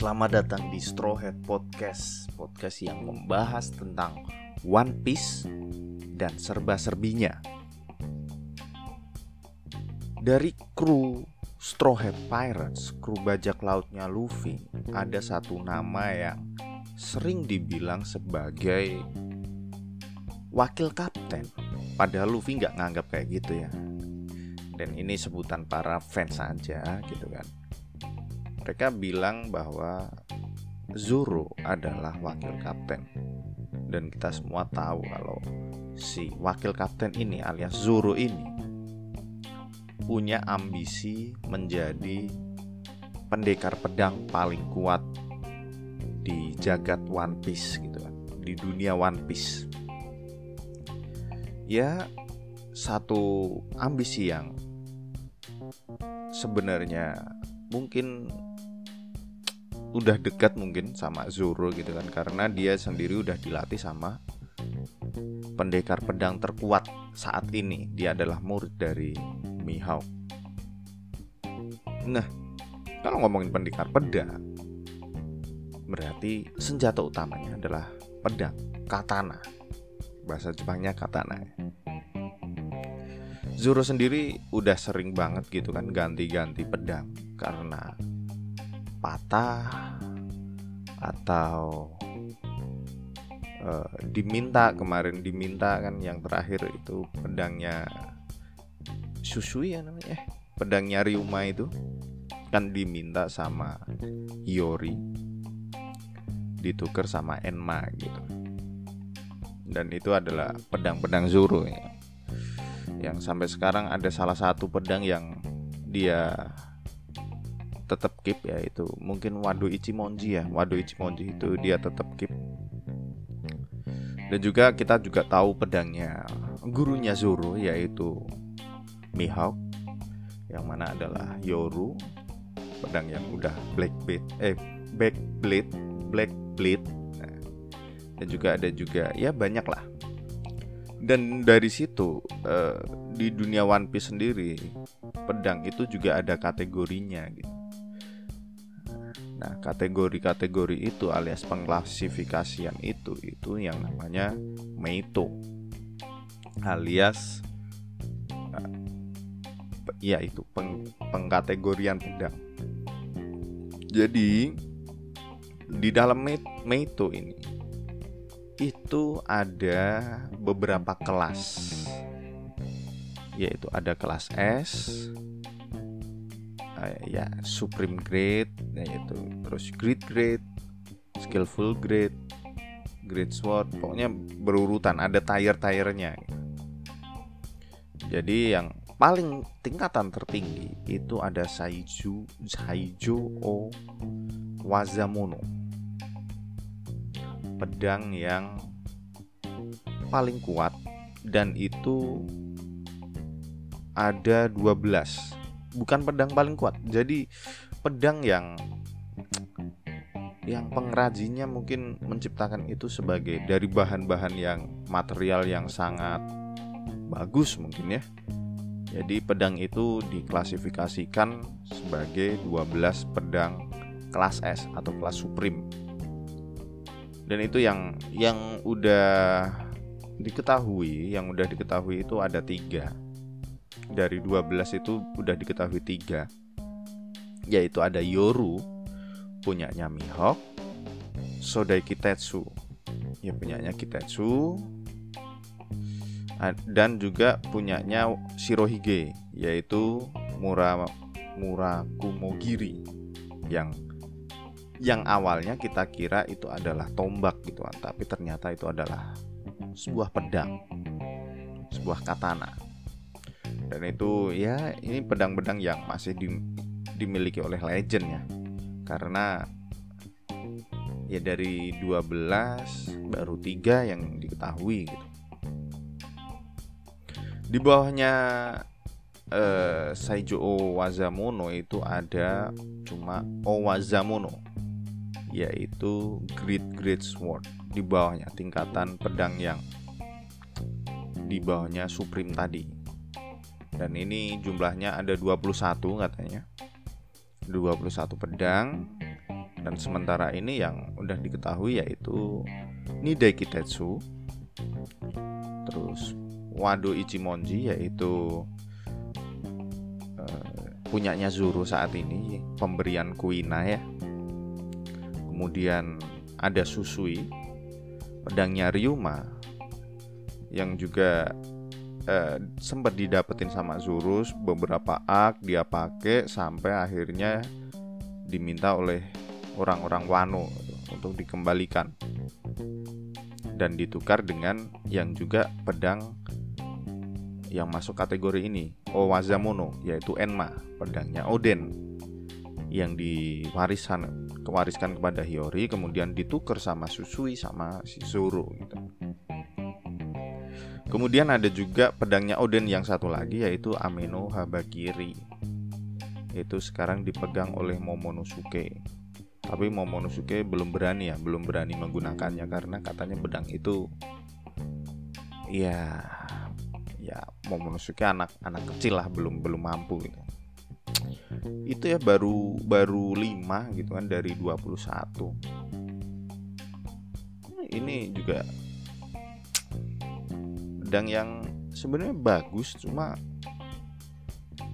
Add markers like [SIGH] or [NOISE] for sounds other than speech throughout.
Selamat datang di Straw Hat Podcast Podcast yang membahas tentang One Piece dan serba-serbinya. Dari kru Straw Hat Pirates, kru bajak lautnya Luffy Ada satu nama yang sering dibilang sebagai wakil kapten. Padahal Luffy nggak nganggap kayak gitu ya. Dan ini sebutan para fans saja gitu kan mereka bilang bahwa Zoro adalah wakil kapten. Dan kita semua tahu kalau si wakil kapten ini alias Zoro ini punya ambisi menjadi pendekar pedang paling kuat di jagat One Piece gitu kan di dunia One Piece. Ya satu ambisi yang sebenarnya mungkin udah dekat mungkin sama Zoro gitu kan karena dia sendiri udah dilatih sama pendekar pedang terkuat saat ini. Dia adalah murid dari Mihawk nah kalau ngomongin pendekar pedang berarti senjata utamanya adalah pedang katana. Bahasa Jepangnya katana. Zoro sendiri udah sering banget gitu kan ganti-ganti pedang karena patah atau uh, diminta kemarin diminta kan yang terakhir itu pedangnya Susui ya namanya eh, pedangnya Ryuma itu kan diminta sama Hiyori ditukar sama Enma gitu dan itu adalah pedang-pedang Zoro ya. yang sampai sekarang ada salah satu pedang yang dia tetap keep ya itu. Mungkin Wado Ichimonji ya. Wado Ichimonji itu dia tetap keep. Dan juga kita juga tahu pedangnya gurunya Zoro yaitu Mihawk yang mana adalah Yoru pedang yang udah black blade eh black blade black blade. Nah, dan juga ada juga ya banyak lah. Dan dari situ eh, di dunia One Piece sendiri pedang itu juga ada kategorinya gitu Nah, kategori-kategori itu alias pengklasifikasian itu itu yang namanya Meito alias uh, ya itu peng, pengkategorian pedang. Jadi di dalam Meito ini itu ada beberapa kelas yaitu ada kelas S, ya supreme grade yaitu terus great grade skillful grade great sword pokoknya berurutan ada tire-tirenya. Jadi yang paling tingkatan tertinggi itu ada Saiju Saijo O Wazamono. Pedang yang paling kuat dan itu ada 12 bukan pedang paling kuat. Jadi pedang yang yang pengrajinnya mungkin menciptakan itu sebagai dari bahan-bahan yang material yang sangat bagus mungkin ya. Jadi pedang itu diklasifikasikan sebagai 12 pedang kelas S atau kelas supreme. Dan itu yang yang udah diketahui yang udah diketahui itu ada tiga dari 12 itu udah diketahui tiga. Yaitu ada Yoru punyanya Mihawk Sodai Kitetsu. Ya punyanya Kitetsu. Dan juga punyanya Shirohige yaitu Mura Murakumogiri yang yang awalnya kita kira itu adalah tombak gitu kan tapi ternyata itu adalah sebuah pedang sebuah katana dan itu ya ini pedang-pedang yang masih di, dimiliki oleh legend ya. Karena ya dari 12 baru tiga yang diketahui gitu. Di bawahnya eh, Saijo Owazamono itu ada cuma Owazamono yaitu Great Great Sword di bawahnya tingkatan pedang yang di bawahnya Supreme tadi dan ini jumlahnya ada 21 katanya. 21 pedang. Dan sementara ini yang udah diketahui yaitu Nidai Kitetsu terus Wado Ichimonji yaitu uh, punyanya Zuru saat ini pemberian Kuina ya. Kemudian ada Susui pedangnya Ryuma yang juga uh, sempat didapetin sama Zuru beberapa ak dia pakai sampai akhirnya diminta oleh orang-orang Wano untuk dikembalikan dan ditukar dengan yang juga pedang yang masuk kategori ini Owazamono yaitu Enma pedangnya Oden yang diwariskan kewariskan kepada Hiyori kemudian ditukar sama Susui sama si Zoro gitu. Kemudian ada juga pedangnya Oden yang satu lagi yaitu Ameno Habakiri. Itu sekarang dipegang oleh Momonosuke. Tapi Momonosuke belum berani ya belum berani menggunakannya karena katanya pedang itu ya ya Momonosuke anak anak kecil lah belum belum mampu gitu. Itu ya baru baru 5 gitu kan dari 21 ini juga pedang yang sebenarnya bagus cuma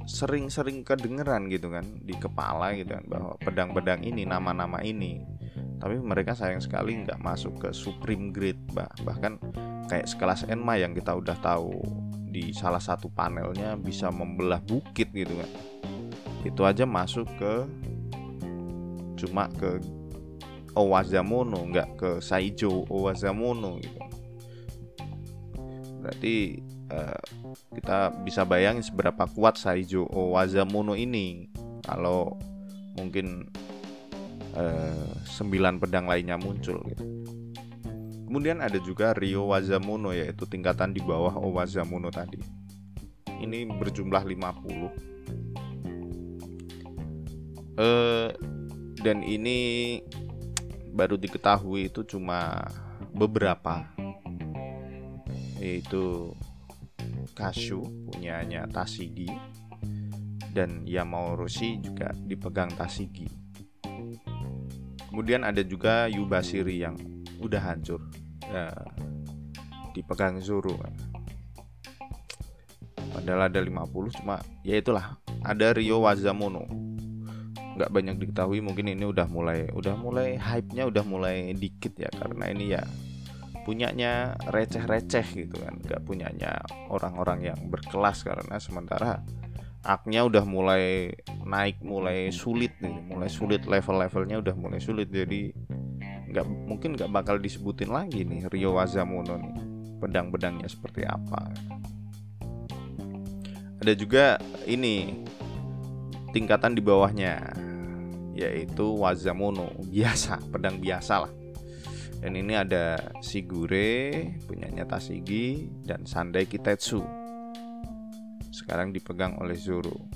sering-sering kedengeran gitu kan di kepala gitu kan bahwa pedang-pedang ini nama-nama ini. Tapi mereka sayang sekali nggak masuk ke supreme grade bah bahkan kayak sekelas Enma yang kita udah tahu di salah satu panelnya bisa membelah bukit gitu kan. Itu aja masuk ke cuma ke Owazamono nggak ke Saijo Owazamono gitu berarti uh, kita bisa bayangin seberapa kuat Saijo Owazamono ini kalau mungkin uh, sembilan pedang lainnya muncul gitu. Kemudian ada juga Rio Wazamono yaitu tingkatan di bawah Owazamono tadi. Ini berjumlah 50. Uh, eh, dan ini baru diketahui itu cuma beberapa yaitu Kashu punyanya Tasigi dan Yamaoroshi juga dipegang Tasigi. Kemudian ada juga Yubashiri yang udah hancur ya, dipegang Zoro. Padahal ada 50 cuma ya itulah ada Ryo Wazamono. Nggak banyak diketahui mungkin ini udah mulai udah mulai hype-nya udah mulai dikit ya karena ini ya punyanya receh-receh gitu kan. Nggak punyanya orang-orang yang berkelas karena sementara aknya udah mulai naik mulai sulit nih mulai sulit level-levelnya udah mulai sulit. Jadi nggak mungkin nggak bakal disebutin lagi nih Rio Wazamono nih pedang-pedangnya seperti apa. Ada juga ini tingkatan di bawahnya yaitu Wazamono. Biasa pedang biasa lah dan ini ada Shigure punyanya Tasigi dan Sandai Kitetsu. Sekarang dipegang oleh Zoro.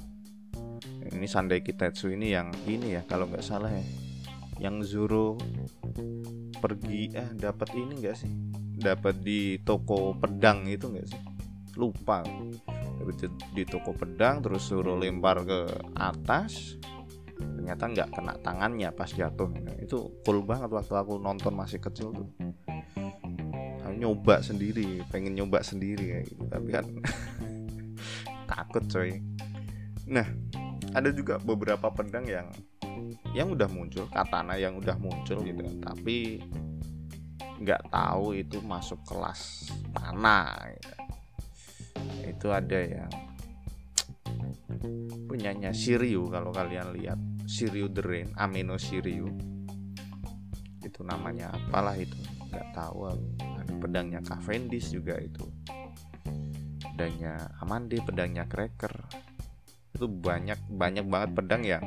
Ini Sandai Kitetsu ini yang ini ya kalau nggak salah ya. Yang Zoro pergi eh dapat ini enggak sih? Dapat di toko pedang itu enggak sih? Lupa. Di toko pedang terus Zoro lempar ke atas ternyata nggak kena tangannya pas jatuh. Itu cool banget waktu aku nonton masih kecil tuh. Aku nyoba sendiri pengen nyoba sendiri kayak gitu tapi kan [LAUGHS] takut coy. Nah ada juga beberapa pedang yang yang udah muncul katana yang udah muncul gitu. Tapi nggak tahu itu masuk kelas tanah gitu. itu ada yang punyanya Shiryu kalau kalian lihat Shiryu the Rain Amino Shiryu. Itu namanya apalah itu nggak tahu ada pedangnya Cavendish juga itu. Pedangnya Amande pedangnya Cracker. Itu banyak banyak banget pedang yang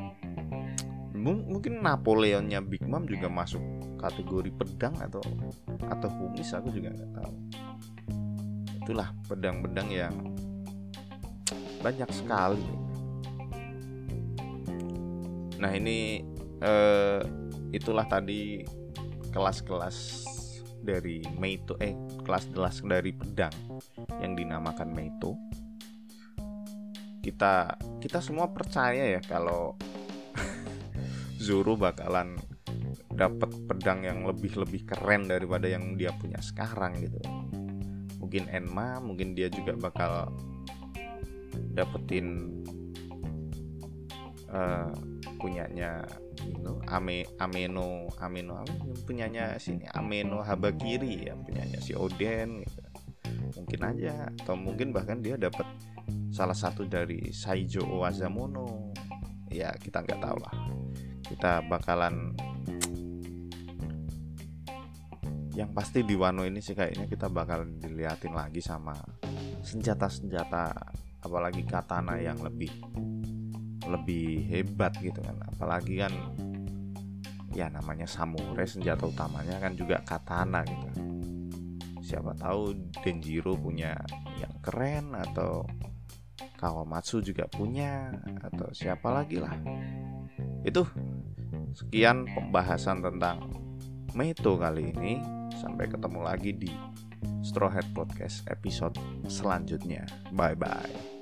mungkin Napoleonnya Big Mom juga masuk kategori pedang atau atau kumis aku juga nggak tahu. Itulah pedang-pedang yang banyak sekali Nah ini uh, itulah tadi kelas-kelas dari Meito eh kelas-kelas dari pedang yang dinamakan Meito. Kita kita semua percaya ya kalau [LAUGHS] Zoro bakalan dapat pedang yang lebih lebih keren daripada yang dia punya sekarang gitu mungkin Enma mungkin dia juga bakal dapetin uh, punyanya Ino Ame Ameno Ameno Ameno punyanya sini Ameno Habakiri ya punyanya si Oden gitu. mungkin aja atau mungkin bahkan dia dapat salah satu dari Saijo Owazamono. Ya kita nggak tahu lah. Kita bakalan yang pasti di Wano ini sih kayaknya kita bakal diliatin lagi sama senjata-senjata apalagi katana yang lebih lebih hebat gitu kan. Apalagi kan ya namanya samurai senjata utamanya kan juga katana gitu. Siapa tahu Denjiro punya yang keren atau Kawamatsu juga punya atau siapa lagi lah. Itu sekian pembahasan tentang Meto kali ini. Sampai ketemu lagi di Straw Hat Podcast episode selanjutnya. Bye bye